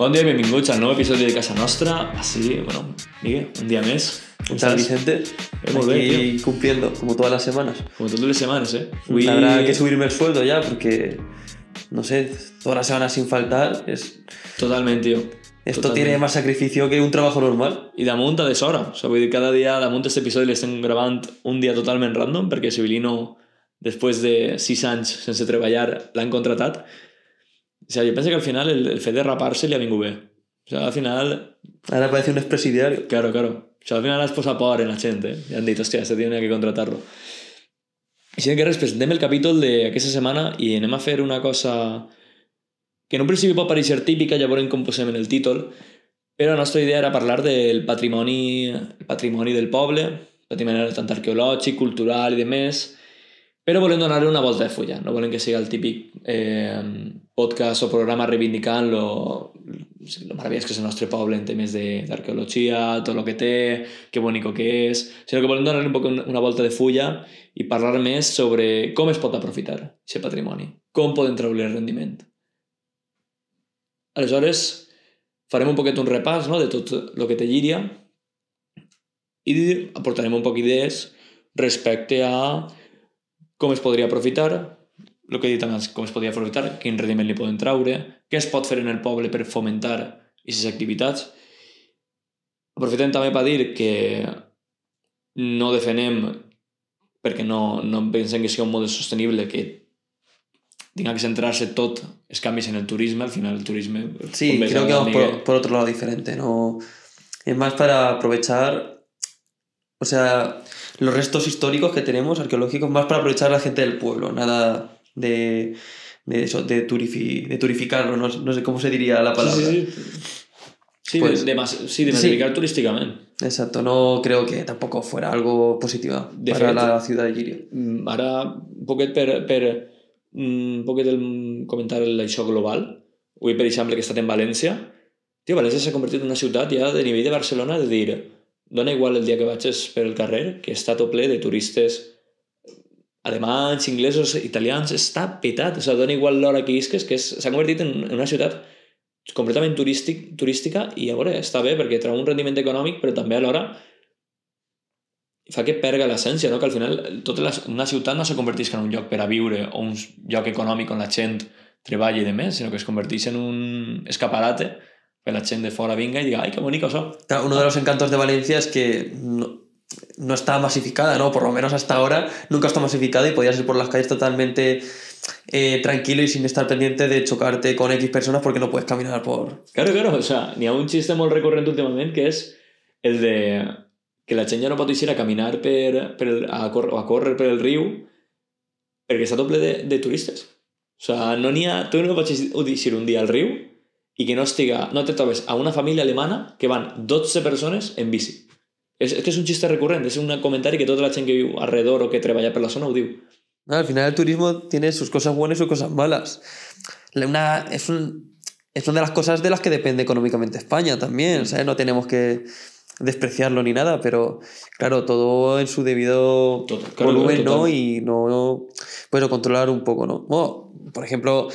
Bon dia i benvinguts al nou episodi de Casa Nostra. Així, bueno, Miguel, un dia més. ¿Qué tal, Vicente? Eh, bé, Aquí cumpliendo, como todas las semanas. Com totes les setmanes, eh? Habrá que subirme el sueldo ya, porque, no sé, todas las semanas sin faltar, es... Totalment, tio. esto Totalment. tiene más sacrificio que un trabajo normal. I damunt a deshora. O sigui, dir, cada dia damunt aquest episodi l'estem gravant un dia totalment random perquè Civilino, després de sis anys sense treballar, l'han contratat. O sigui, jo penso que al final el, el fet de rapar-se li ha vingut bé. O sigui, al final Ahora parece un expresidiario. Claro, claro. O sea, al final has posat por en la gent, eh? I han dit, hòstia, este tiene que contratar-lo. Així que res, presentem el capítol d'aquesta setmana i anem a fer una cosa que en un principi pot pareixer típica, ja veurem com posem en el títol, però la nostra idea era parlar del patrimoni, el patrimoni del poble, patrimoni tant arqueològic, cultural i de més, però volem donar-li una volta de fulla. No volem que sigui el típic eh, podcast o programa reivindicant lo, lo meravellós que és el nostre poble en temes d'arqueologia, tot el que té, que bonico que és, sinó que volem donar-li un poc un- una volta de fulla i parlar més sobre com es pot aprofitar aquest patrimoni, com podem treure el rendiment. Aleshores, farem un poquet un repàs no, de tot el que té Llíria i aportarem un poc idees respecte a com es podria aprofitar, el que he dit abans, com es podria aprofitar, quin rendiment li poden treure, què es pot fer en el poble per fomentar aquestes activitats. Aprofitem també per dir que no defenem, perquè no, no pensem que sigui un model sostenible, que tinga que centrar-se tot els canvis en el turisme, al final el turisme... Sí, creo que vamos por otro lado diferente. No, es más para aprovechar, o sea, los restos históricos que tenemos, arqueológicos, más para aprovechar a la gente del pueblo, nada de, de eso, de, turifi- de turificarlo, no, no sé cómo se diría la palabra. Sí, sí, sí. Sí, Pues- de, de, sí, de sí. masificar turísticament. Exacto, no creo que tampoco fuera algo positivo De para fet- la ciudad de Giria. Mm, Ara, un poquet per, per mm, un poquet el comentar això global, avui, per exemple, que he estat en València, tio, València s'ha convertit en una ciutat ja de nivell de Barcelona de dir dona igual el dia que vaig per el carrer que està tot ple de turistes alemanys, inglesos, italians, està petat, o sigui, dona igual l'hora que isques, que s'ha convertit en, en una ciutat completament turístic, turística i a veure, està bé perquè treu un rendiment econòmic però també alhora fa que perga l'essència, no? que al final tota la, una ciutat no se converteix en un lloc per a viure o un lloc econòmic on la gent treballa i de més, sinó que es converteix en un escaparate per la gent de fora vinga i diga, ai, que bonic això. Uno de los encantos de Valencia es que no, no está masificada, ¿no? Por lo menos hasta ahora nunca está masificada y podías ir por las calles totalmente eh, tranquilo y sin estar pendiente de chocarte con X personas porque no puedes caminar por... Claro, claro, o sea, n'hi ha un xiste molt recurrent últimament que és el de que la gent ja no pot eixir a caminar per, per el, a, o a córrer per el riu perquè està tot ple de, de turistes. O sea, no n'hi ha... Tu no pots eixir un dia al riu i que no estiga... No te trobes a una família alemana que van 12 persones en bici. És, és que és un xiste recurrent, és un comentari que tota la gent que viu alrededor o que treballa per la zona ho diu. No, al final el turismo tiene sus cosas buenas y sus cosas malas. La- Una, es, un, es una de las cosas de las que depende económicamente España también, ¿sabes? No tenemos que despreciarlo ni nada, pero claro, todo en su debido claro, volumen. ¿no? Y no, bueno, controlar un poco, ¿no? Bueno, por ejemplo,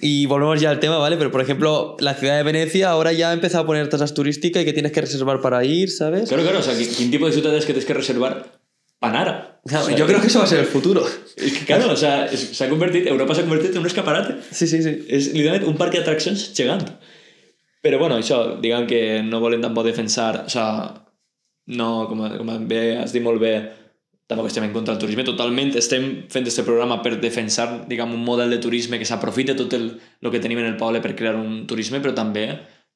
y volvemos ya al tema, ¿vale? Pero por ejemplo, la ciudad de Venecia ahora ya ha empezado a poner tasas turísticas y que tienes que reservar para ir, ¿sabes? Claro, claro, o sea, quin tipus de ciutat és que tens que reservar pan ara? Claro, O sea, Yo creo que eso va a ser el futuro. Claro, o sea, és- s'ha convertit, Europa s'ha convertit en un escaparate. Sí, sí, sí. És literalment un parc d'atraccions gegant. Però bueno, això, diguem que no volem tampoc defensar, o sea, no, com, com dit molt bé, tampoc estem en contra del turisme, totalment estem fent este programa per defensar, diguem, un model de turisme que s'aprofite tot el, el que tenim en el poble per crear un turisme, però també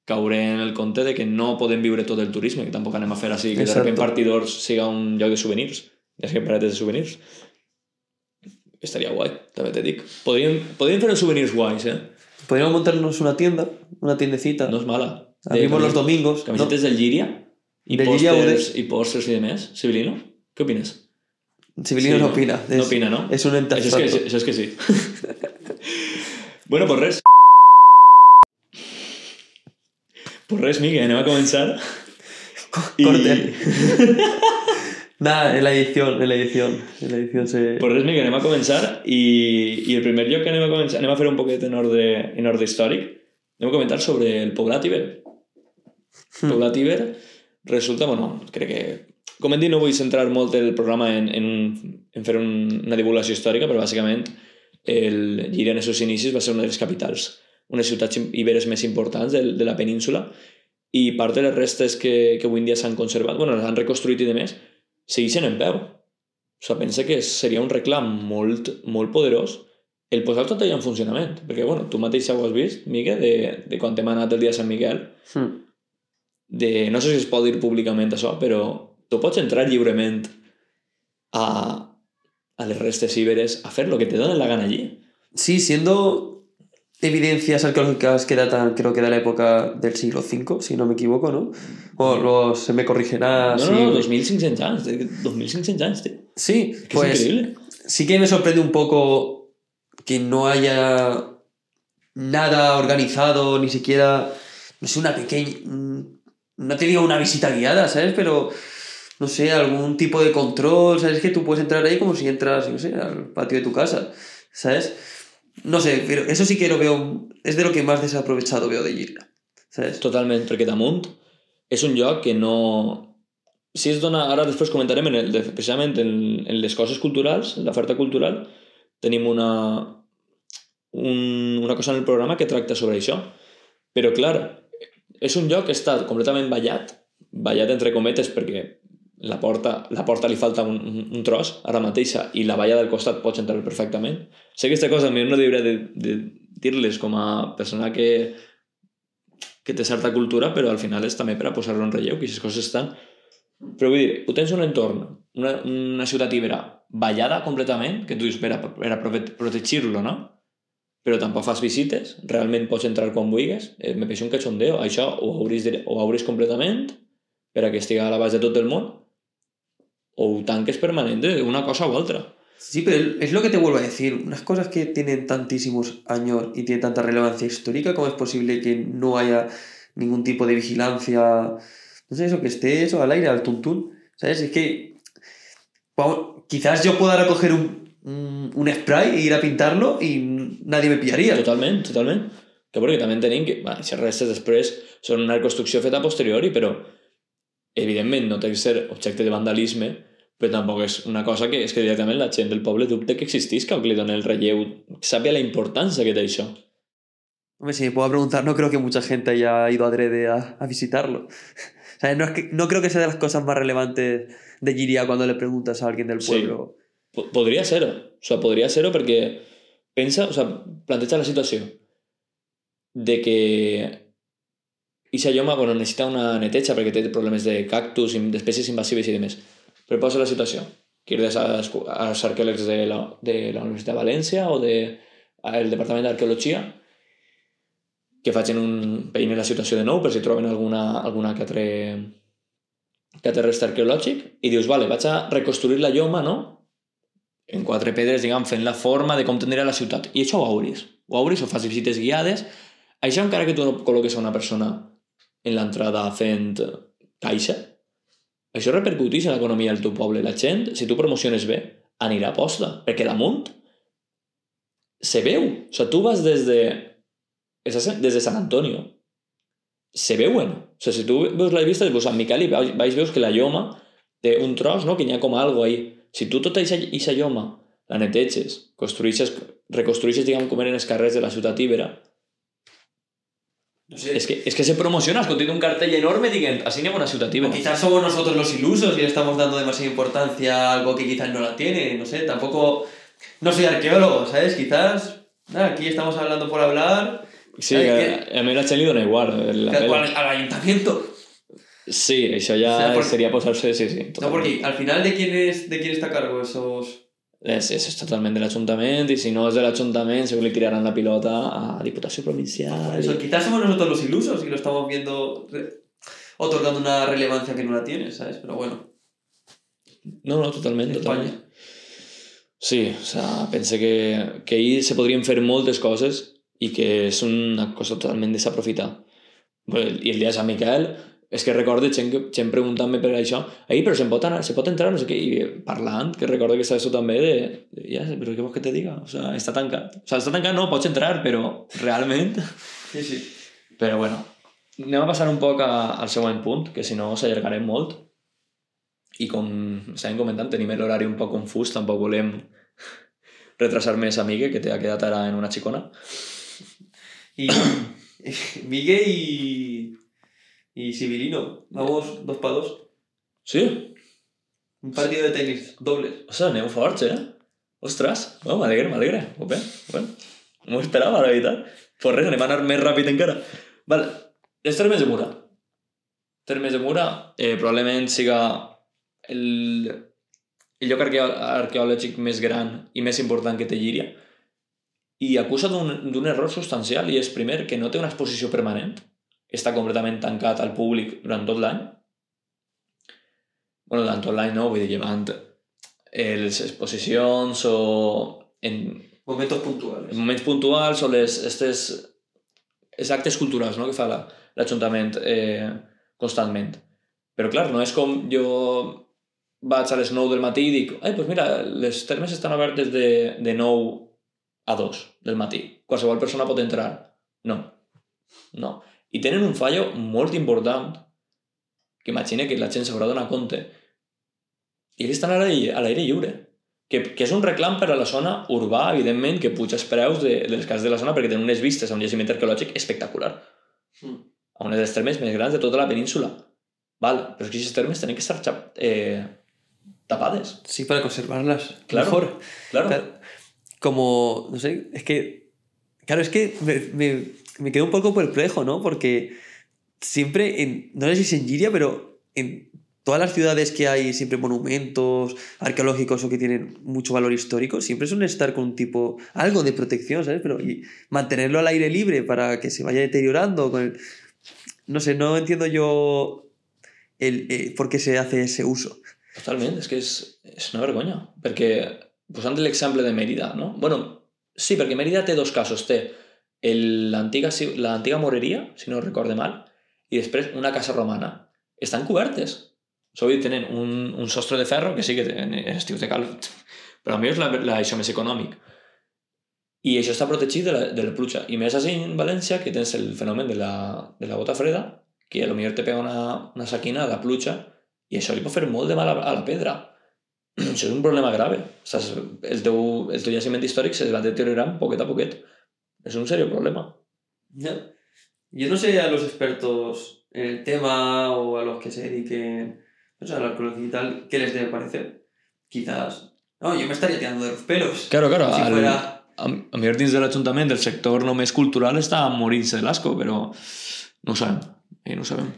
caure en el compte de que no podem viure tot el turisme, que tampoc anem a fer així, que de Exacto. repente Partidors siga un lloc de souvenirs, ja que parates de souvenirs. Estaria guai, també te dic. Podríem, podríem fer els souvenirs guais, eh? Podríamos montarnos una tienda, una tiendecita. No és mala. De Abrimos los domingos. ¿no? Camisetes del Llíria o de- pòsters i pòsters i de més. Civilino, què opines? Civilino Sí, no no? opina. No opina, no? Es un ente Això és, que, sí. bueno, pues res. Pues res, Miqui, anem a començar. I- Corten. Nada, en la edición, en la edición. En la edición se... Pues res, Miqui, anem a començar i, i el primer lloc que anem a començar, anem a fer un poquet en ordre, en ordre històric. anem a comentar sobre el Poblat Iber. Hmm. Poblat Iber resulta, bueno, crec que... Com hem dit, no vull centrar molt el programa en, en, en fer un, una divulgació històrica, però bàsicament el Llíria en els seus inicis va ser una de les capitals, unes ciutats iberes més importants de, de la península i part de les restes que, que avui en dia s'han conservat, bueno, les han reconstruït i de més, segueixen en peu. O sigui, pensa que seria un reclam molt, molt poderós el posar tot allà en funcionament. Perquè, bueno, tu mateix ja ho has vist, Miquel, de, de quan hem anat el dia de Sant Miquel, Hmm. de, no sé si es pot dir públicament això, però tu pots entrar lliurement a, a les restes íberes a fer lo que te dona la gana allí. Sí, siendo evidencias arqueológicas que datan, creo que de la época del siglo V, si no me equivoco, ¿no? O luego se me corregirá. no, si- no, no, 2.500 anys, de- 2.500 anys, tío. Sí, Que pues es increíble. sí que me sorprende un poco que no haya nada organizado, ni siquiera, no sé, una pequeña, mm, no te digo una visita guiada, ¿sabes? Pero, no sé, algún tipo de control, ¿sabes? Que tú puedes entrar ahí como si entras, no sé, al patio de tu casa, ¿sabes? No sé, pero eso sí que lo veo, es de lo que más desaprovechado veo de Girona, ¿sabes? Totalment, perquè damunt és un lloc que no... Si es dona... Ara després comentarem en el, precisament en, en les coses culturals, en l'oferta cultural, tenim una, un, una cosa en el programa que tracta sobre això. Però, clar, és un lloc que està completament ballat, ballat entre cometes perquè la porta, la porta li falta un, un, tros ara mateixa i la valla del costat pots entrar perfectament. Sé que aquesta cosa a no hauria de, de dir-les com a persona que, que té certa cultura, però al final és també per a posar-lo en relleu, que aquestes coses estan... Però vull dir, tu tens un entorn, una, una ciutat ibera ballada completament, que tu dius per a, per a prote- protegir-lo, no? Però tampoc fas visites, realment pots entrar quan vulguis, eh, me peix un cachondeo. Això ho de, ho hauries completament per a que estigui a l'abast de tot el món, o tanques permanent una cosa u altra. Sí, pero es lo que te vuelvo a decir. Unas cosas que tienen tantísimos años y tienen tanta relevancia histórica, ¿cómo es posible que no haya ningún tipo de vigilancia? No sé, eso que esté eso al aire, al tuntún. ¿Sabes? Es que. vamos, quizás yo pueda recoger un, un, un spray e ir a pintarlo y nadie me pillaría. Totalment, totalment. Que perquè també tenim que va, aquestes restes després són una reconstrucció feta a posteriori, però evidentment no té que ser objecte de vandalisme, però tampoc és una cosa que és que directament la gent del poble dubte que existisca o que li doni el relleu, sàpia la importància que té això. Hombre, si me puedo preguntar, no creo que mucha gente haya ido adrede a, a visitarlo. O sea, no, es que, no creo que sea de las cosas más relevantes de Giria cuando le preguntas a alguien del Sí. pueblo. Po- Podria ser-ho. O sigui, podria ser-ho perquè pensa, o sigui, planteja la situació de que Ixa lloma bueno, necessita una neteja perquè té problemes de cactus, i d'espècies invasives i demés. Però posa la situació. Que ir als, als arqueòlegs de la, de la Universitat de València o de, el Departament d'Arqueologia que facin un peïn la situació de nou per si troben alguna, alguna que altre, que rest arqueològic i dius, vale, vaig a reconstruir la lloma, no? en quatre pedres, diguem, fent la forma de com tindria la ciutat. I això ho hauries. Ho hauries o fas visites guiades. Això encara que tu no col·loques a una persona en l'entrada fent caixa, això repercuteix en l'economia del teu poble. La gent, si tu promociones bé, anirà a posta, perquè damunt se veu. O sigui, tu vas des de, des de Sant Antonio, se veuen. O sigui, si tu veus la vista de Sant Miquel i baix veus que la lloma té un tros, no? que n'hi ha com algo ahí. Si tu tota aquesta lloma la neteges, construeixes, reconstrueixes, diguem, com eren els carrers de la ciutat ibera, No sé. és que, és que se promociona, es un cartell enorme dient, així n'hi ha una ciutat O ibera. quizás somos nosotros los ilusos y le estamos dando demasiada importancia a algo que quizás no la tiene, no sé, tampoco... No soy arqueólogo, ¿sabes? Quizás... Nada, aquí estamos hablando por hablar... Sí, a mi la gent li dona igual. La al, al ayuntamiento. Sí, això ja O sea, por- seria posar-se... Sí, sí, No, porque al final, ¿de quién, es, ¿de quién está a cargo esos...? És, és, és totalment de l'Ajuntament i si no és de l'Ajuntament segur li tiraran la pilota a Diputació Provincial. Eso, i- quizás somos nosotros los ilusos y lo estamos viendo... otorgando una relevancia que no la tiene, ¿sabes? Pero bueno, No, no, totalment, España. totalment. Sí, o sea, pense que, que ahir se podrien fer moltes coses i que és una cosa totalment desaprofitada. Bueno, I el dia de Sant Miquel, és que recorde gent, que- gent preguntant-me per això, ahir, però se'n pot, anar, se pot entrar, no sé què, i parlant, que recordo que està això també de, de ja, però què vols que te diga? O sea, està tancat. O sea, està tancat, no, pots entrar, però realment... sí, sí. Però bueno, anem a passar un poc a, al següent punt, que si no s'allargarem molt. I com estàvem comentant, tenim l'horari un poc confús, tampoc volem retrasar més a Migue, que te ha quedat ara en una xicona. Y Miguel y, y Sibilino, vamos dos para dos. Sí? Un partido de tenis, dobles. Ostres, anem forts, eh? Ostres, bueno, m'alegre, m'alegre. Molt bé, bueno. No m'ho esperava, la veritat. Pues res, anem a anar més ràpid encara. Vale, els termes de Mura. Termes de Mura eh, probablement siga el, el lloc arqueo arqueològic més gran i més important que té Llíria i acusa d'un error substancial i és, primer, que no té una exposició permanent, està completament tancat al públic durant tot l'any. bueno, durant tot l'any no, vull dir, llevant les exposicions o en Momentos puntuals. en moments puntuals o les, estes, els actes culturals no? que fa l'Ajuntament la, eh, constantment. Però clar, no és com jo vaig a les 9 del matí i dic ai, doncs mira, les termes estan obertes de, de 9 a 2 del matí. Qualsevol persona pot entrar. No. No. I tenen un fallo molt important que imagina que la gent s'haurà donat compte i que estan a l'aire lliure que, que és un reclam per a la zona urbà, evidentment, que puja els preus de, de les cases de la zona perquè tenen unes vistes a un jaciment arqueològic espectacular. Mm. A una de les termes més grans de tota la península. Val, però és que aquestes termes tenen que estar eh, tapades. Sí, para conservarlas. Claro, Mejor. Claro. Claro. Como, no sé, es que, claro, es que me, me, me quedo un poco perplejo, ¿no? Porque siempre, en, no sé si es en Giria, pero en todas las ciudades que hay siempre monumentos arqueológicos o que tienen mucho valor histórico, siempre suelen estar con un tipo, algo de protección, ¿sabes? Pero y mantenerlo al aire libre para que se vaya deteriorando. Con el, no sé, no entiendo yo el, eh, por qué se hace ese uso. Totalment, és que és, és una vergonya. Perquè, posant l'exemple de Mèrida, no? bueno, sí, perquè Mèrida té dos casos. Té l'antiga moreria, si no recorde mal, i després una casa romana. Estan cobertes. Sovint tenen un, un sostre de ferro, que sí que en estius de cal, però a mi és la, la, això més econòmic. I això està protegit de la, de la pluja. I més en València, que tens el fenomen de la, de la gota freda, que potser te pega una, una saquina a la pluja i això li pot fer molt de mal a, a la pedra. això és un problema grave. Saps? El, teu, el teu jaciment històric se va deteriorant poquet a poquet. És un serio problema. Ya. Yo no sé a los expertos en el tema o a los que se dediquen o sea, la arqueología y tal, ¿qué les debe parecer? Quizás. No, yo me estaría tirando de los pelos. Claro, claro. Si al, fuera. a, a millor dins de l'Ajuntament del sector només cultural està morint-se de l'asco, però no ho sabem. Eh, no ho sabem.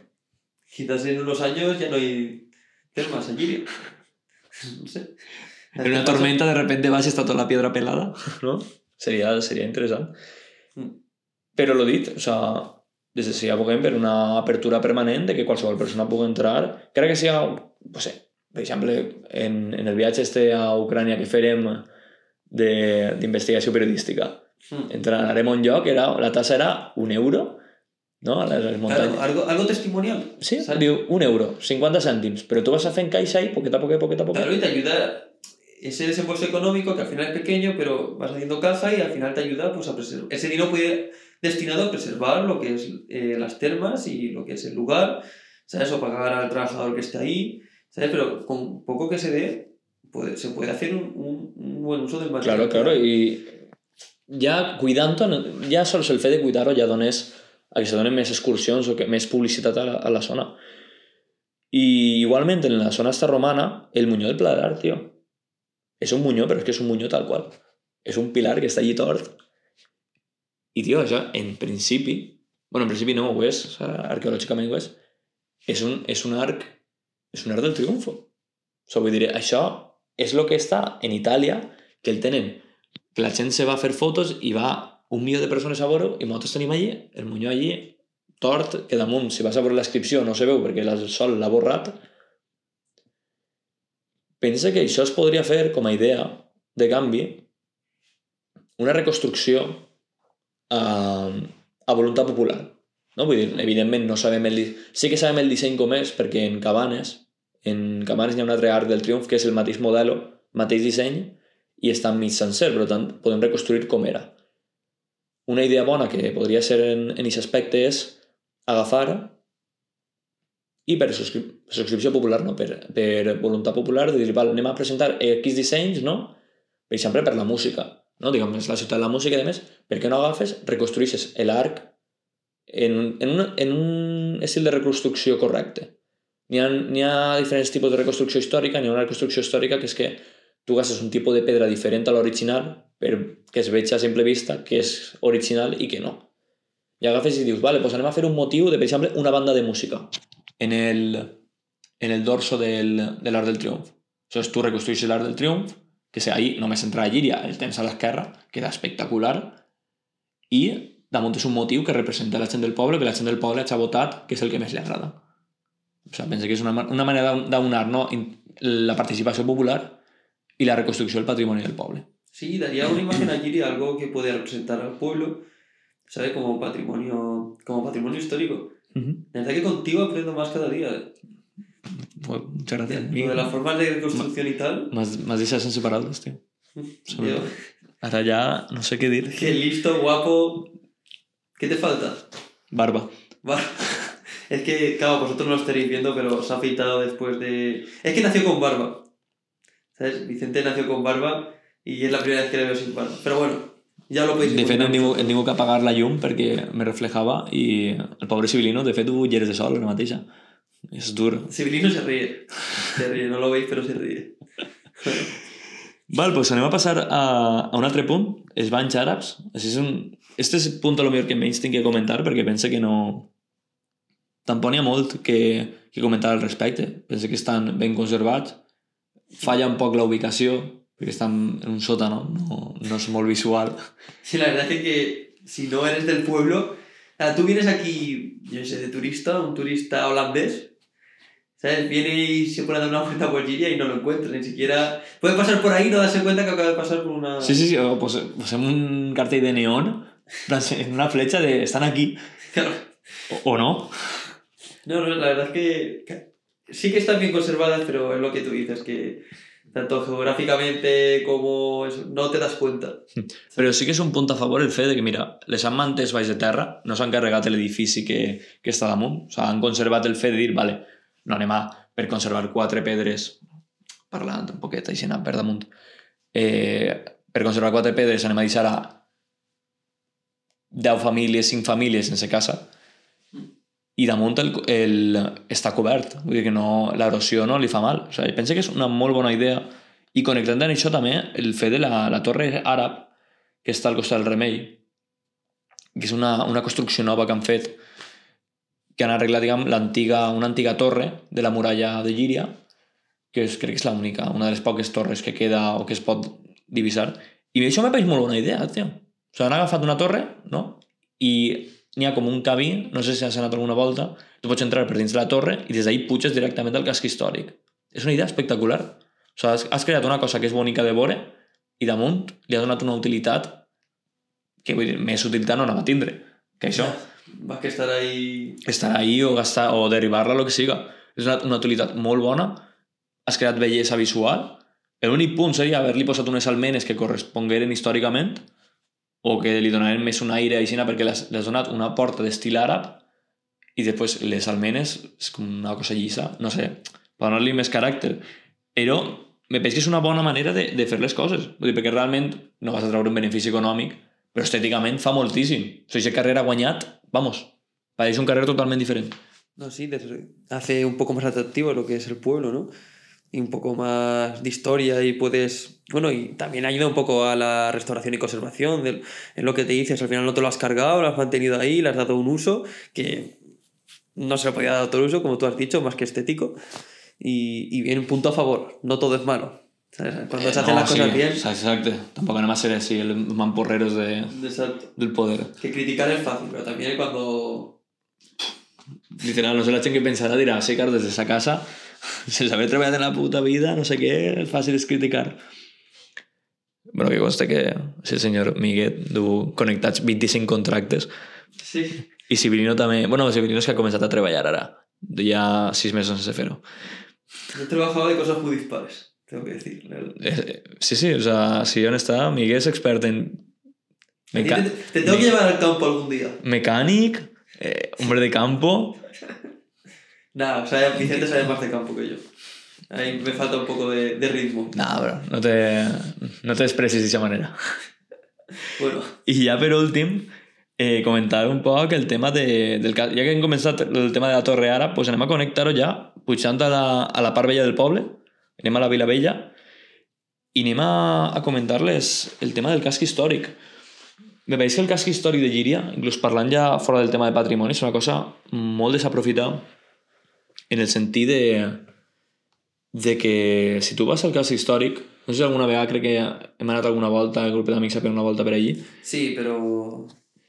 Quizás en unos años ya no hay termas allí. No sé. En una tormenta de repente vas i està tota la piedra pelada, no? Seria, seria interessant. Mm. Però lo dit, o sea, des de si aboguem per una apertura permanent de que qualsevol persona pugui entrar, crec que siga, no sé, per exemple, en, en el viatge este a Ucrània que farem d'investigació periodística, Mm. entrarem a un lloc, era, la tassa era un euro, no? A les, les muntanyes. Claro, algo, algo testimonial. Sí, ¿sabes? diu un euro, 50 cèntims, però tu vas a fer caixa ahí, poquet a poquet, poquet a poquet. Claro, y te ayuda ese desembolso económico que al final es pequeño, pero vas haciendo caja y al final te ayuda pues, a preservar. Ese dinero puede destinado a preservar lo que es eh, las termas y lo que es el lugar, ¿sabes? O pagar al trabajador que esté ahí, ¿sabes? Pero con poco que se dé, puede, se puede hacer un, un, buen uso del material. Claro, claro, i ja cuidant-ho, no- ja sols el fet de cuidar-ho ja dones a que se donen més excursions o que més publicitat a la, a la zona. I igualment en la zona esta romana, el Muñó del Pla d'Art, tio. És un muñó, però és que és un muñó tal qual. És un pilar que està allí tort. I, tio, això, en principi... bueno, en principi no ho és, o sea, arqueològicament ho és. És un, és un arc... És un arc del triomfo. O sigui, vull dir, això és el que està en Itàlia, que el tenen que la gent se va a fer fotos i va un milió de persones a veure i nosaltres tenim allí, el Muñó allí, tort, que damunt, si vas a veure la inscripció no se veu perquè el sol l'ha borrat. Pensa que això es podria fer com a idea de canvi una reconstrucció a, a voluntat popular. No? Vull dir, evidentment no sabem el... Sí que sabem el disseny com és, perquè en Cabanes, en Cabanes hi ha un altre arc del triomf que és el mateix model, mateix disseny, i està mig sencer, per tant, podem reconstruir com era. una idea bona que podria ser en aquest aspecte és agafar i per subscri subscripció popular, no, per, per voluntat popular, de dir, val, anem a presentar X dissenys, no? Per exemple, per la música, no? Diguem, és la ciutat de la música i demés, per què no agafes, reconstruïsses l'arc en, en, un, en un estil de reconstrucció correcte. N'hi ha, ha diferents tipus de reconstrucció històrica, n'hi ha una reconstrucció històrica que és que tu gastes un tipus de pedra diferent a l'original perquè es veig a simple vista que és original i que no. I agafes i dius, vale, pues anem a fer un motiu de, per exemple, una banda de música en el, en el dorso del, de l'Art del Triomf. Aleshores, tu reconstrueixes l'Art del Triomf, que sé, ahí només entra la llíria, el temps a l'esquerra, queda espectacular, i damunt és un motiu que representa la gent del poble, que la gent del poble ha votat, que és el que més li agrada. O sea, pensa que és una, una manera d'unar no? la participació popular y la reconstrucción del patrimonio del poble. Sí, daría una imagen allí algo que puede representar al pueblo, ¿sabes? Como patrimonio, como patrimonio histórico. Uh -huh. La verdad que contigo aprendo más cada día. Pues, muchas gracias. De, de las formas de reconstrucción y tal. Más, más de esas inseparables, tío. Yo... Ahora ya no sé qué decir. Qué listo, guapo. ¿Qué te falta? Barba. Barba. Es que, claro, vosotros no lo estaréis viendo, pero se ha afeitado después de... Es que nació con barba. ¿Sabes? Vicente nació con barba y es la primera vez que le veo sin barba. Pero bueno, ja lo De fet, hem tingut, hem tingut que apagar la llum perquè me reflejava i el pobre Civilino, de fet, ho ulleres de sol ara mateixa. És dur. Civilino se ríe. Se ríe, no lo veis, pero se ríe. Val, pues anem a passar a, a un altre punt, els banys àrabs. Així és un... Este és el punt a lo millor que menys tinc que comentar perquè pense que no, tampoc n'hi ha molt que, que comentar al respecte. Penso que estan ben conservats. Falla un poc la ubicació, perquè estan en un sòtano, no, no és molt visual. Sí, la verdad es que si no eres del pueblo, tú vienes aquí, yo sé, de turista, un turista holandés, ¿sabes? Viene y se pone a dar una vuelta por Giria y no lo encuentra, ni siquiera... Puede pasar por ahí y no darse cuenta que acaba de pasar por una... Sí, sí, sí, o pues, posem un cartell de neón en una flecha de están aquí. Claro. O, o no. No, no, la verdad es que sí que están bien conservadas, pero es lo que tú dices, que tanto geográficamente como eso, no te das cuenta. Però sí que és un punt a favor el fet de que, mira, les han mantès baix de terra, no s'han carregat l'edifici que, que està damunt, o sigui, han conservat el fet de dir, vale, no anem a, per conservar quatre pedres, parlant un poquet així per damunt, eh, per conservar quatre pedres anem a deixar a 10 famílies, 5 famílies sense casa, i damunt el, el, està cobert, vull dir que no, l'erosió no li fa mal. O sigui, penso que és una molt bona idea i connectant amb això també el fet de la, la torre àrab que està al costat del Remei, que és una, una construcció nova que han fet que han arreglat diguem, antiga, una antiga torre de la muralla de Llíria, que és, crec que és l'única, una de les poques torres que queda o que es pot divisar. I això m'ha pareix molt bona idea, tio. O sigui, han agafat una torre, no? I n'hi ha com un camí, no sé si has anat alguna volta, tu pots entrar per dins de la torre i des d'ahir puges directament al casc històric. És una idea espectacular. O sigui, has, has creat una cosa que és bonica de veure i damunt li ha donat una utilitat que vull dir, més utilitat no anava a tindre que això. Va que estar ahí... Estar ahí o gastar o derivar-la, el que siga. És una, una utilitat molt bona, has creat bellesa visual, l'únic punt seria haver-li posat unes almenes que correspongueren històricament, o que li donarem més un aire així perquè les, les donat una porta d'estil àrab i després les almenes és com una cosa llisa, no sé, per donar-li més caràcter. Però me penso que és una bona manera de, de fer les coses, Vull dir, perquè realment no vas a treure un benefici econòmic, però estèticament fa moltíssim. O sigui, aquest carrer ha guanyat, vamos, pareix un carrer totalment diferent. No, sí, hace un poco más atractivo lo que es el pueblo, ¿no? Y un poco más de historia y puedes... Bueno, y también ayuda un poco a la restauración y conservación del, en lo que te dices. Al final no te lo has cargado, lo has mantenido ahí, le has dado un uso que no se le podía dar otro uso, como tú has dicho, más que estético. Y, y bien, punto a favor. No todo es malo. ¿sabes? Cuando eh, se hacen no, las cosas sí, bien... Exacto. Tampoco nada más ser así, el mamporreros de, Exacto. del poder. Que criticar es fácil, pero también cuando... Literal, no sé la gent que pensarà, dirà, sí, claro, des de sa casa sense haver treballat en la puta vida, no sé què, el fàcil és criticar. Bueno, que consta que si el senyor Miguel du connectats 25 contractes. Sí. I Civilino també... Bueno, Civilino és que ha començat a treballar ara. Ja sis mesos sense fer-ho. Yo he trabajado de cosas muy dispares, tengo que decir. Eh, sí, sí, o sea, si on està, Miguel és expert en Meca- te, te tengo que llevar al campo algún día. Mecánic, eh, hombre de campo. Nada, o sea, Vicente sabe más de campo que yo. Ahí me falta un poco de, de ritmo. Nah, bro, no te, no te expressis d'aquesta manera. Bueno, I ja per últim, eh, comentar un poc el tema de, del... Ja que hem començat el tema de la Torre Ara, pues anem a connectar-ho ja, pujant a la, a la part vella del poble, anem a la Vila Vella, i anem a, a comentar-les el tema del casc històric. Me pareix que el casc històric de Llíria, inclús parlant ja fora del tema de patrimoni, és una cosa molt desaprofitada en el sentit de, de que si tu vas al casc històric, no sé si alguna vegada crec que hem anat alguna volta, el grup d'amics a fer una volta per allí, sí, pero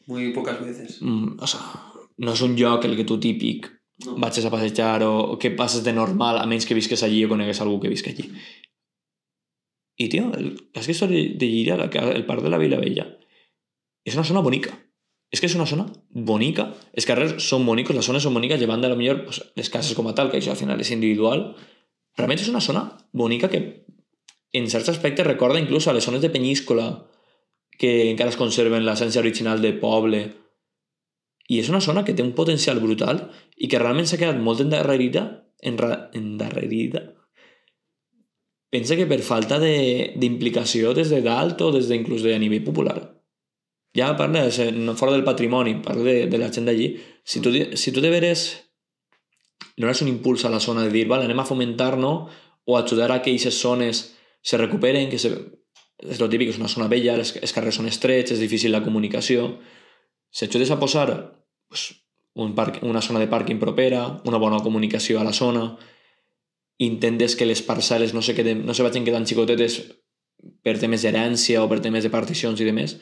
muy pocas veces. mm, o sea, no és un lloc el que tu típic No. vagis a passejar o, o que passes de normal a menys que visques allí o conegues algú que visca allí. I, tio, el casc històric de ca- el parc de la Vila Vella, és una zona bonica. És que és una zona bonica. Els carrers són bonics, les zones són boniques, llevant de la millor pues, les cases com a tal, que això al final és individual. Realment és una zona bonica que en certs aspectes recorda inclús a les zones de Penyíscola que encara es conserven l'essència original de poble i és una zona que té un potencial brutal i que realment s'ha quedat molt endarrerida enra, endarrerida pensa que per falta de- d'implicació des de dalt o des de inclús de nivell popular ja parla de fora del patrimoni parla de, de la gent d'allí si, tu, si tu de veres un impuls a la zona de dir vale, anem a fomentar no? o ajudar a que aquestes zones se recuperen que se, és el típic, és una zona vella els, els carrers són estrets, és difícil la comunicació si ajudes a posar pues, un parc, una zona de pàrquing propera, una bona comunicació a la zona, intentes que les parcel·les no se, queden, no se vagin quedant xicotetes per temes d'herència o per temes de particions i demés,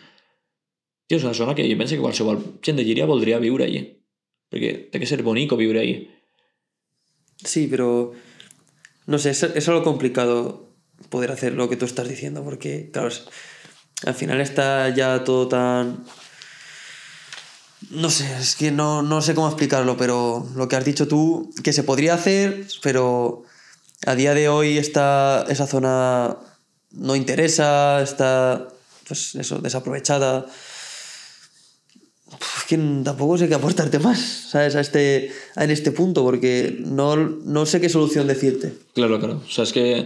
tio, és una zona que jo penso que qualsevol gent de Llíria voldria viure allí. Perquè té que ser bonico viure allí. Sí, pero no sé, es, es algo complicado poder hacer lo que tú estás diciendo, porque, claro, al final está ya todo tan... No sé, es que no, no sé cómo explicarlo, pero lo que has dicho tú, que se podría hacer, pero a día de hoy está, esa zona no interesa, está, pues eso, desaprovechada. Es que tampoco sé qué aportarte más, ¿sabes? A este, en este punto, porque no, no sé qué solución decirte. Claro, claro. O sea, és que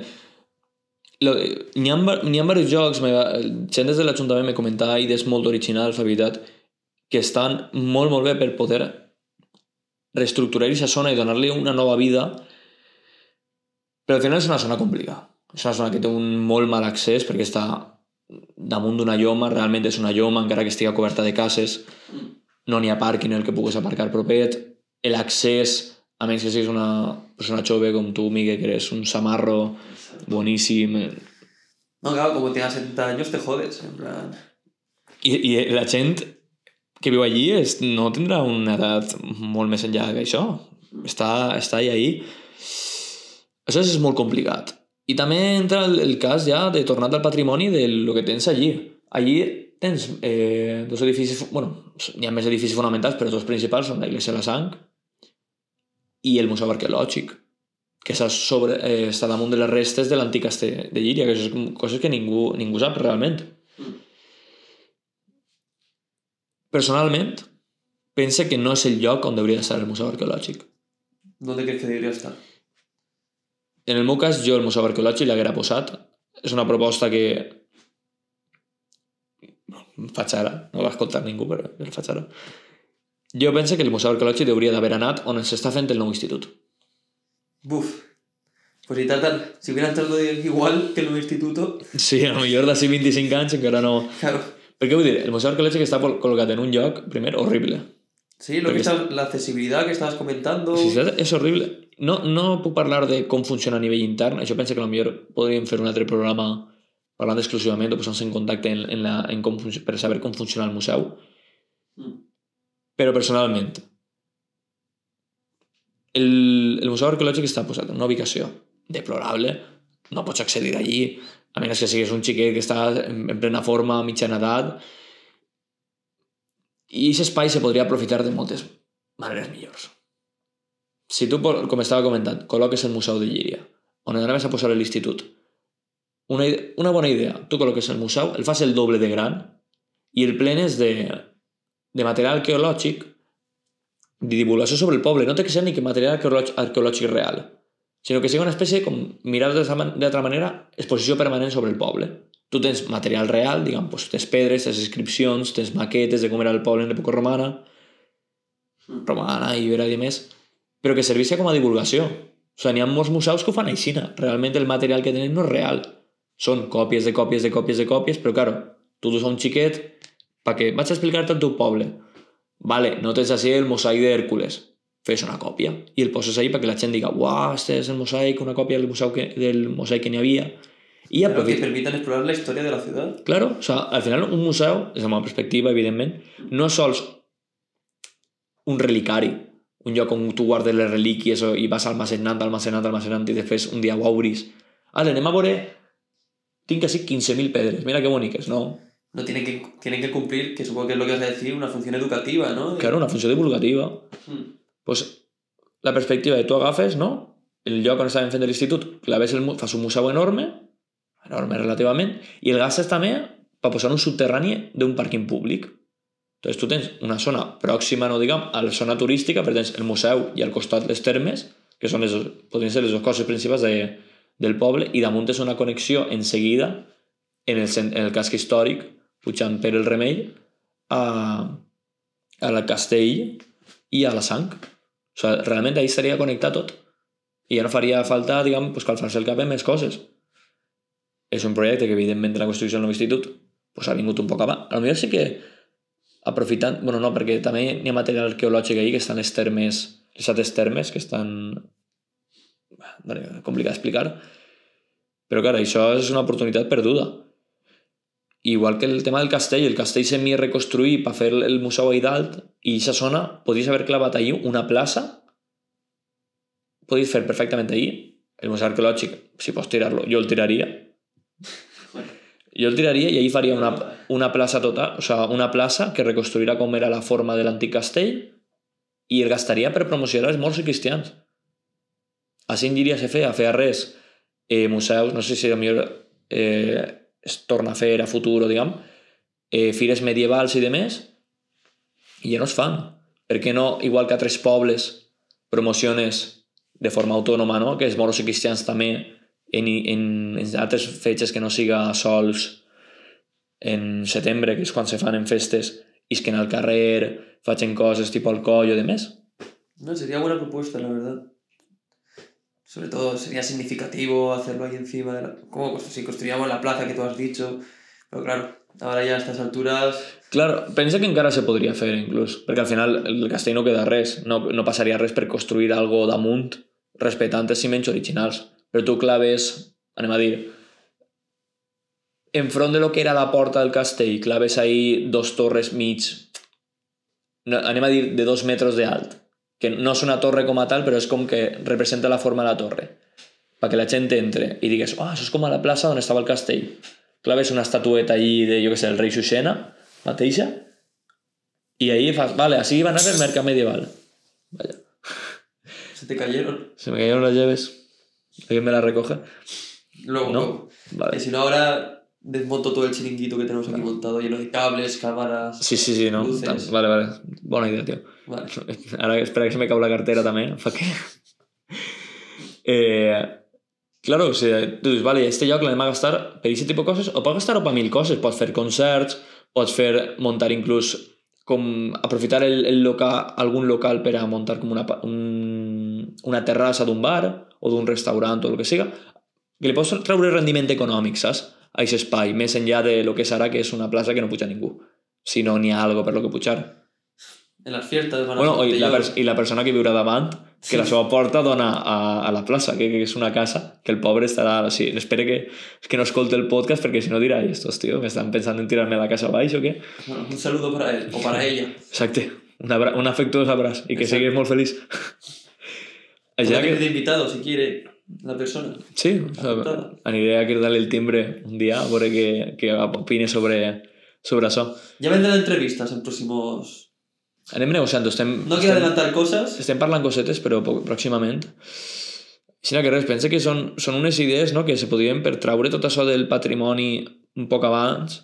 lo, n'hi ha, n'hi ha diversos jocs, me, gent des de l'Ajuntament me comentava idees molt originals, la veritat, que estan molt, molt bé per poder reestructurar aquesta zona i donar-li una nova vida, però al final és una zona complicada. És una zona que té un molt mal accés perquè està damunt d'una lloma, realment és una lloma, encara que estigui coberta de cases, no n'hi ha pàrquing en el que puguis aparcar propet, l'accés, a menys que siguis una persona jove com tu, Miguel, que eres un samarro boníssim, eh, No, claro, como tengas 70 años te jodes, en plan... i, i la gent que viu allí és, no tindrà una edat molt més enllà que això. Està, està ahí, ahí. Això és molt complicat. I també entra el, el cas ja de tornar al patrimoni de lo que tens allí. Allí tens eh, dos edificis, bueno, hi ha més edificis fonamentals, però dos principals són la Iglesia de la Sang i el Museu Arqueològic, que està, sobre, eh, està damunt de les restes de l'antic castell de Llíria, que això és coses que ningú, ningú sap realment. Personalment, pense que no és el lloc on hauria d'estar el Museu Arqueològic. ¿Dónde crees que debería estar? En el meu cas, jo el Museu Arqueològic l'haguera posat. És una proposta que faig ara, no va escoltar ningú, però el faig ara. Jo penso que el Museu Arqueològic hauria d'haver anat on s'està fent el nou institut. Buf. Pues si tratan, si hubieran tratado de- igual que en un instituto, Sí, a lo millor d'ací 25 anys encara no... claro. Per què vull dir? El Museu Arqueològic està col·locat en un lloc, primer, horrible. Sí, lo Porque que estás- la accesibilidad que estabas comentando. Sí, és horrible. No, no puc parlar de com funciona a nivell intern. Això penso que potser podríem fer un altre programa parlant exclusivament o posant-se en contacte en, en la, en com, per saber com funciona el museu. Mm. Però personalment, el, el Museu Arqueològic està posat en una ubicació deplorable, no pots accedir allí, a menys que siguis un xiquet que està en, en plena forma, a mitjana edat, i aquest espai se podria aprofitar de moltes maneres millors. Si tu, com estava comentant, col·loques el Museu de Llíria, on anaves a posar l'institut, una, una bona idea, tu col·loques el museu, el fas el doble de gran i el plen és de, de material arqueològic de divulgació sobre el poble. No té que ser ni que material arqueològic, arqueològic real, sinó que sigui una espècie, com mirar d'altra manera, exposició permanent sobre el poble. Tu tens material real, diguem, doncs, tens pedres, tens inscripcions, tens maquetes de com era el poble en l'època romana, romana, ibera i més, però que serveixi com a divulgació. O sigui, n'hi ha molts museus que ho fan així. Realment el material que tenen no és real. Són còpies de còpies de còpies de còpies, però, claro, tu dus a un xiquet perquè vaig a explicar-te el teu poble. Vale, no tens així el mosaic d'Hèrcules. Fes una còpia i el poses ahí perquè la gent diga uau, este és el mosaic, una còpia del mosaic que, del mosaic que n'hi havia. Y Pero que permitan explorar la historia de la ciudad. Claro, o sea, al final un museu, des de la meva perspectiva, evidentment, no sols un relicari, un lloc on tu guardes les relíquies i vas almacenant, almacenant, almacenant i després un dia ho obris. Ale, anem a veure... Tinc així 15.000 pedres, mira que boniques, no? No, tienen que, tienen que cumplir, que supongo que es lo que vas a decir, una función educativa, ¿no? Claro, una funció divulgativa. Mm. Pues la perspectiva de tu agafes, no? El lloc on estàvem fent l'institut, claves el, fas un museu enorme, enorme relativament, i el gastes també per posar un subterrani d'un pàrquing públic. Entonces tu tens una zona pròxima, no diguem, a la zona turística, però tens el museu i al costat les termes, que són les, podrien ser les dues coses principals de, del poble, i damunt és una connexió en seguida, en el, en el casc històric, pujant per el Remei, a, a la Castell i a la Sang. O sigui, realment ahí estaria connectat tot. I ja no faria falta, diguem, pues, calfar-se el cap més coses és un projecte que evidentment la construcció del nou institut pues, ha vingut un poc abans. A lo millor sí que aprofitant... bueno, no, perquè també hi ha material arqueològic ahí que estan les termes, les altres termes que estan... Bueno, complicat d'explicar. Però, clar, això és una oportunitat perduda. Igual que el tema del castell, el castell semi reconstruir per fer el museu ahí dalt i aquesta zona podries haver clavat allí una plaça podries fer perfectament allí el museu arqueològic, si pots tirar-lo, jo el tiraria jo el tiraria i ahir faria una, una plaça tota, o sea, una plaça que reconstruirà com era la forma de l'antic castell i el gastaria per promocionar els morts i cristians. Així en diria se feia, feia res. Eh, museus, no sé si millor eh, es torna a fer a futur, diguem, eh, fires medievals i de més, i ja no es fan. Per què no, igual que a tres pobles, promociones de forma autònoma, no? que els moros i cristians també en, en, en altres fetges que no siga sols en setembre, que és quan se fan en festes, isquen al carrer, facin coses tipus al coll o de més. No, sería buena propuesta, la verdad. Sobre todo sería significativo hacerlo ahí encima de la... Como si construíamos la plaza que tú has dicho. Pero claro, ahora ya a estas alturas... Claro, pensa que encara se podria fer inclús, perquè al final el castell no queda res, no, no passaria res per construir algo damunt respectant els ciments originals. Però tu claves, anem a dir, enfront de lo que era la porta del castell, claves ahí dos torres mig, no, anem a dir, de dos metres de alt, que no és una torre com a tal, però és com que representa la forma de la torre, perquè la gent entre i digues, ah, oh, això és com a la plaça on estava el castell. Claves una estatueta allí de, jo què sé, el rei Xuxena, mateixa, i ahí fas, vale, así van a ser mercat medieval. Vaya. Se te cayeron. Se me cayeron las llaves. ¿Alguien me la recoge? Luego, ¿No? Vale. Y si no, ahora desmonto todo el chiringuito que tenemos aquí montado, lleno de cables, cámaras. Sí, sí, sí, no. Luces. Vale, vale. Bona idea, tio. Vale. Ara espera que se me cau la cartera també, perquè... eh, claro, o sigui, tu dius, vale, este lloc l'anem a gastar per aquest tipus de coses, o pots gastar-ho per mil coses. Pots fer concerts, pots fer muntar inclús com aprofitar el, el local, algun local per a muntar com una, un, una terrassa d'un bar o d'un restaurant o el que siga, que li pots treure rendiment econòmic, saps? A aquest espai, més enllà de lo que serà que és una plaça que no puja ningú, si no n'hi ha algo per lo que pujar. En les fiestas van bueno, i la, i la persona que viurà davant, que sí. la seva porta dona a, a la plaça, que, que és una casa, que el pobre estarà... O sigui, espero que, que no escolte el podcast perquè si no dirà, estos, tío, me estan pensant en tirarme la casa baix o què? Bueno, un saludo para él, o para ella. Exacte, un, abra un afectuós abraç i que Exacte. siguis molt feliç. Allá que... de invitado, si quiere, la persona. Sí, o sea, aniré a darle el timbre un día a veure que, que opine sobre, sobre això. Ja vendran entrevistes en próximos... Anem negociant, estem... No quiero adelantar coses. Estem parlant cosetes, però pròximament. Sinó que res, pensa que són, són unes idees no, que se podrien per traure tot això del patrimoni un poc abans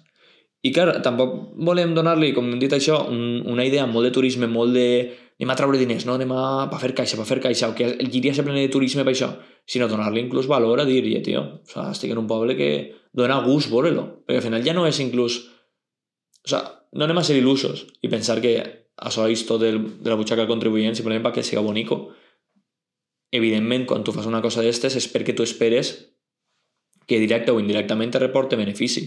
I clar, tampoc volem donar-li, com hem dit això, un, una idea molt de turisme, molt de anem a treure diners, no? anem a per fer caixa, per fer caixa, o que el Llíria se pleni de turisme per això, sinó donar-li inclús valor a dir, tio, o sea, estic en un poble que dona gust veure-lo, perquè al final ja no és inclús... O sea, no anem a ser il·lusos i pensar que això és tot del, de la butxaca contribuent simplement perquè siga bonico. Evidentment, quan tu fas una cosa d'estes és perquè tu esperes que directe o indirectament te reporte benefici.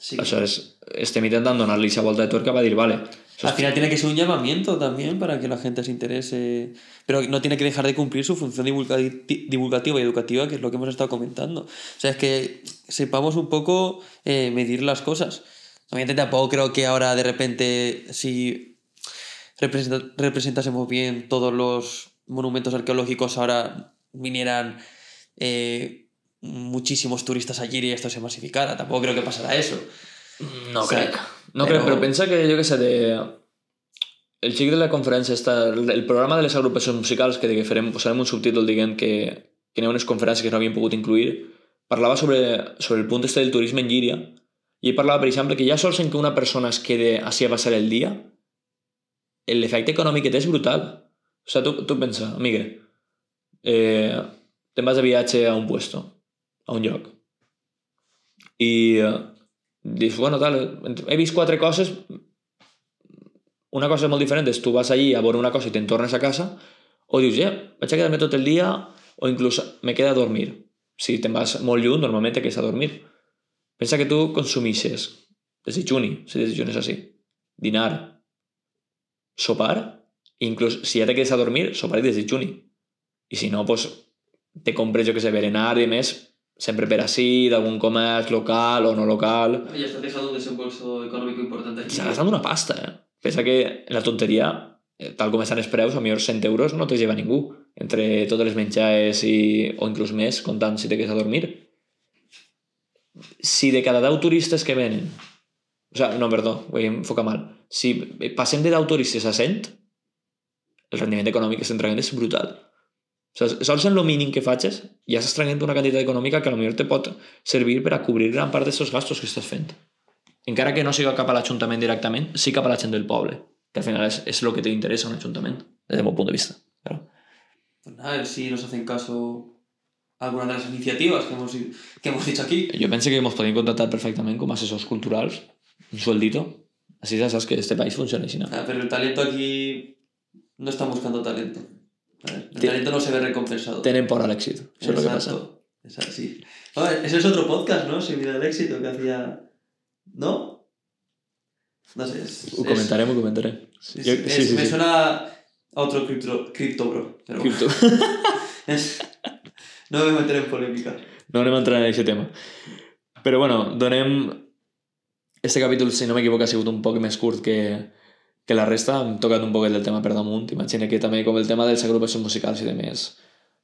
Sí. Això és, estem intentant donar-li esa volta de tuerca para dir, vale, Al final tiene que ser un llamamiento también para que la gente se interese, pero no tiene que dejar de cumplir su función divulgati- divulgativa y educativa, que es lo que hemos estado comentando. O sea, es que sepamos un poco eh, medir las cosas. Obviamente tampoco creo que ahora de repente, si representa- representásemos bien todos los monumentos arqueológicos, ahora vinieran eh, muchísimos turistas allí y esto se masificara. Tampoco creo que pasará eso. No O sea, crec. No crec, però pensa que, jo què sé, de... el xic de la conferència està... El programa de les agrupacions musicals, que, que farem, posarem un subtítol dient que, que n'hi ha unes conferències que no havien pogut incluir, parlava sobre, sobre el punt este del turisme en Llíria, i parlava, per exemple, que ja sols en que una persona es quede així a passar el dia, l'efecte econòmic que té és brutal. O sigui, tu, tu pensa, amiga, eh, te'n vas de viatge a un puesto, a un lloc, i eh, dius, bueno, tal, he vist quatre coses, una cosa molt diferent és tu vas allí a veure una cosa i te'n tornes a casa, o dius, ja, vaig a quedar-me tot el dia, o inclús me queda a dormir. Si te'n vas molt lluny, normalment te quedes a dormir. Pensa que tu consumixes desitjuni, si desitjunes així, dinar, sopar, inclús si ja te quedes a dormir, sopar i desitjuni. I si no, pues, te compres, jo que sé, berenar i més, sempre per així, d'algun comerç local o no local. Ya está dejando un desembolso económico importante aquí. S'ha gastat una pasta, eh? Pensa que la tonteria, eh, tal com estan els preus, a millor 100 euros no te lleva ningú. Entre totes les menjades i, o inclús més, comptant si te quedes a dormir. Si de cada 10 turistes que venen, o sea, no, perdó, ho he enfocat mal. Si passem de 10 turistes a 100, el rendiment econòmic que estem traient és brutal. O sigui, sols en lo mínim que facis ja estàs traient una quantitat econòmica que potser te pot servir per a cobrir gran part d'aquests gastos que estàs fent. Encara que no siga cap a l'Ajuntament directament, sí cap a la gent del poble, que al final és, és el que t'interessa un Ajuntament, des del meu punt de vista. Però... Pues nada, a ver si nos hacen caso algunas de las iniciativas que hemos, que hemos dicho aquí. Jo penso que ens podem contractar perfectament com a assessors culturals, un sueldito, així ja saps que este país funciona així, no? Ah, pero el talento aquí no están buscando talento. ¿Vale? El talento no se ve recompensado. Tenen por a l'èxit, això és el que passa. Exacto. Es así. A ver, ese es otro podcast, ¿no? Semilla del éxito que hacía. ¿No? No sé. Es, es- es- sí, sí, me suena a otro cripto, cripto bro. Pero Cripto. es- no me voy a meter en polémica. No anem a entrar en aquest tema. Però bueno, donem... Este capítol, si no m'equivoco, ha sigut un poc més curt que, que la resta. Hem tocat un poc del tema per damunt. Imagina que també com el tema de les agrupacions musicals i de més.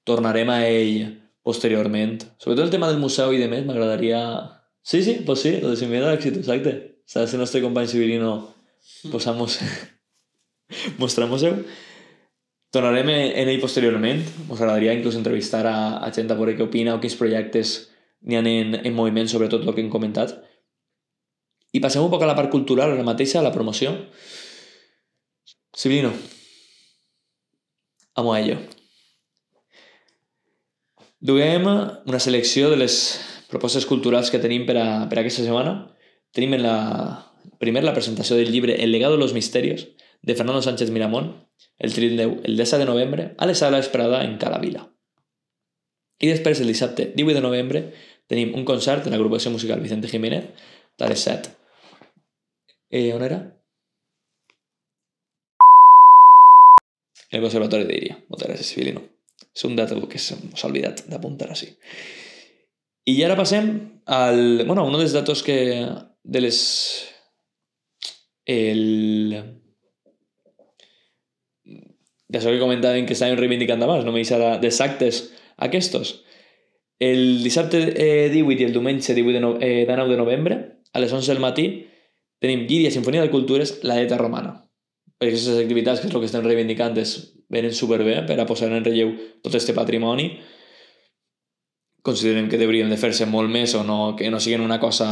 Tornarem a ell posteriorment. Sobretot el tema del museu i de més, m'agradaria... Sí, sí, pues sí, lo de Sin Miedo Éxito, exacte. Sabes si nuestro company Sibirino posamos... mostramos museu. Tornarem en ell posteriorment. Us agradaria inclús entrevistar a, a gent a veure què opina o quins projectes n'hi ha en, en moviment, sobretot el que hem comentat. I passem un poc a la part cultural, ara mateixa, a la promoció. Sibilino. Amo a ello. Duguem una selecció de les propostes culturals que tenim per a, per a aquesta setmana. Tenim en la, primer la presentació del llibre El legado de los misterios, de Fernando Sánchez Miramón, el, 30 el 10 de novembre, a les sales Prada en Cala Vila. I després, el dissabte 18 de novembre, tenim un concert de l'agrupació musical Vicente Jiménez, a les 7. Eh, on era? El Conservatori d'Iria. Moltes gràcies, Civilino. És un dato que s'ha oblidat d'apuntar així. I ara passem al... Bueno, un dels datos que... De les... El... D'això que comentàvem que estàvem reivindicant abans, no me deixarà dels actes aquestos. El dissabte eh, 18 i el diumenge 18 de, no, eh, de 9 de novembre, a les 11 del matí, tenim Llíria Sinfonia de Cultures, la Eta Romana. Aquestes activitats, que és el que estem reivindicant, es venen superbé per a posar en relleu tot este patrimoni. considerem que deurien de fer-se molt més o no, que no siguin una cosa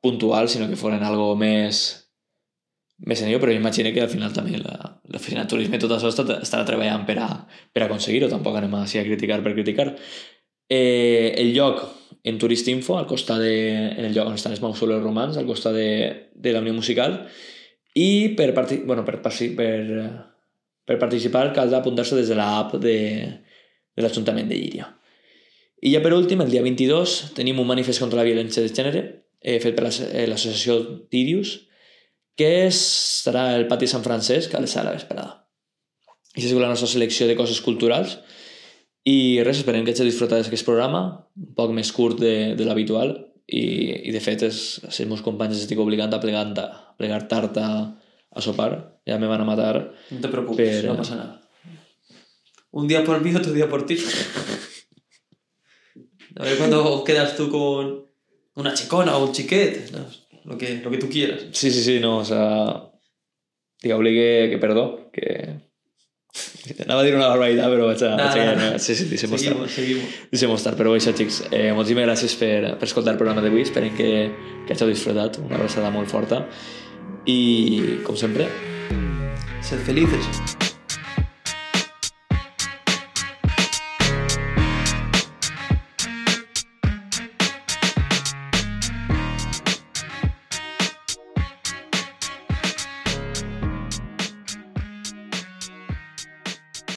puntual, sinó que foren algo més més sènior, però imagino que al final també l'oficina de turisme i tot això estarà treballant per a, per aconseguir-ho, tampoc anem així a criticar per criticar. Eh, el lloc en Turistinfo, al costat de, en el lloc on estan els mausoleus romans, al costat de, de la Unió Musical, i per, parti, bueno, per, per, per, participar cal apuntar-se des de l'app de, de l'Ajuntament de Llíria. I ja per últim, el dia 22, tenim un manifest contra la violència de gènere eh, fet per eh, l'associació Tirius, que serà el pati Sant Francesc a les a la. I és la nostra selecció de coses culturals i res, esperem que hagi disfrutat d'aquest programa, un poc més curt de, de l'habitual i, i de fet és, els meus companys estic obligant a plegar, a plegar tard a, a sopar, ja me van a matar. No te preocupes, per... no pasa nada. Un día por mí, otro día por ti. A ver cuando quedas tú con una chicona o un chiquet, ¿no? lo, que, lo que tú quieras. Sí, sí, sí, no, o sea... Digue-li que, que perdó, que... Anava a dir una barbaritat, però vaig a... Nah, vaig a... Sí, sí, deixem estar. Seguimos. Deixem estar, però això, xics, eh, moltíssimes gràcies per, per escoltar el programa d'avui. Esperem que, que hàgiu disfrutat. Una abraçada molt forta. I, com sempre... Sed felices.